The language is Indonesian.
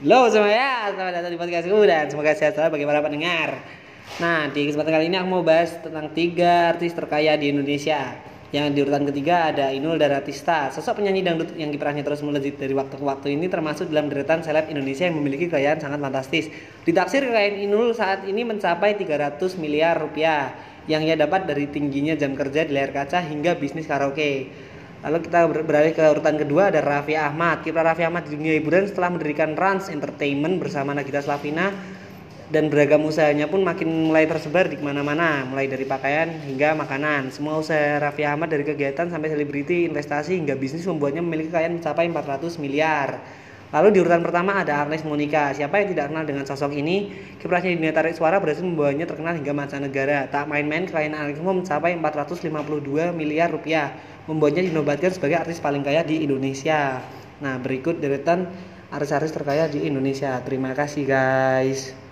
Halo semuanya, selamat datang di podcastku dan semoga sehat selalu bagi para pendengar. Nah, di kesempatan kali ini aku mau bahas tentang tiga artis terkaya di Indonesia. Yang di urutan ketiga ada Inul Daratista, sosok penyanyi dangdut yang kiprahnya terus melejit dari waktu ke waktu ini termasuk dalam deretan seleb Indonesia yang memiliki kekayaan sangat fantastis. Ditaksir kekayaan Inul saat ini mencapai 300 miliar rupiah yang ia dapat dari tingginya jam kerja di layar kaca hingga bisnis karaoke. Lalu kita beralih ke urutan kedua ada Raffi Ahmad. Kiprah Raffi Ahmad di dunia hiburan setelah mendirikan Rans Entertainment bersama Nagita Slavina dan beragam usahanya pun makin mulai tersebar di mana-mana, mulai dari pakaian hingga makanan. Semua usaha Raffi Ahmad dari kegiatan sampai selebriti, investasi hingga bisnis membuatnya memiliki kekayaan mencapai 400 miliar. Lalu di urutan pertama ada Agnes Monica. Siapa yang tidak kenal dengan sosok ini? Kiprahnya di dunia tarik suara berhasil membawanya terkenal hingga mancanegara. Tak main-main kekayaan Agnes mencapai 452 miliar rupiah membuatnya dinobatkan sebagai artis paling kaya di Indonesia. Nah, berikut deretan artis-artis terkaya di Indonesia. Terima kasih guys.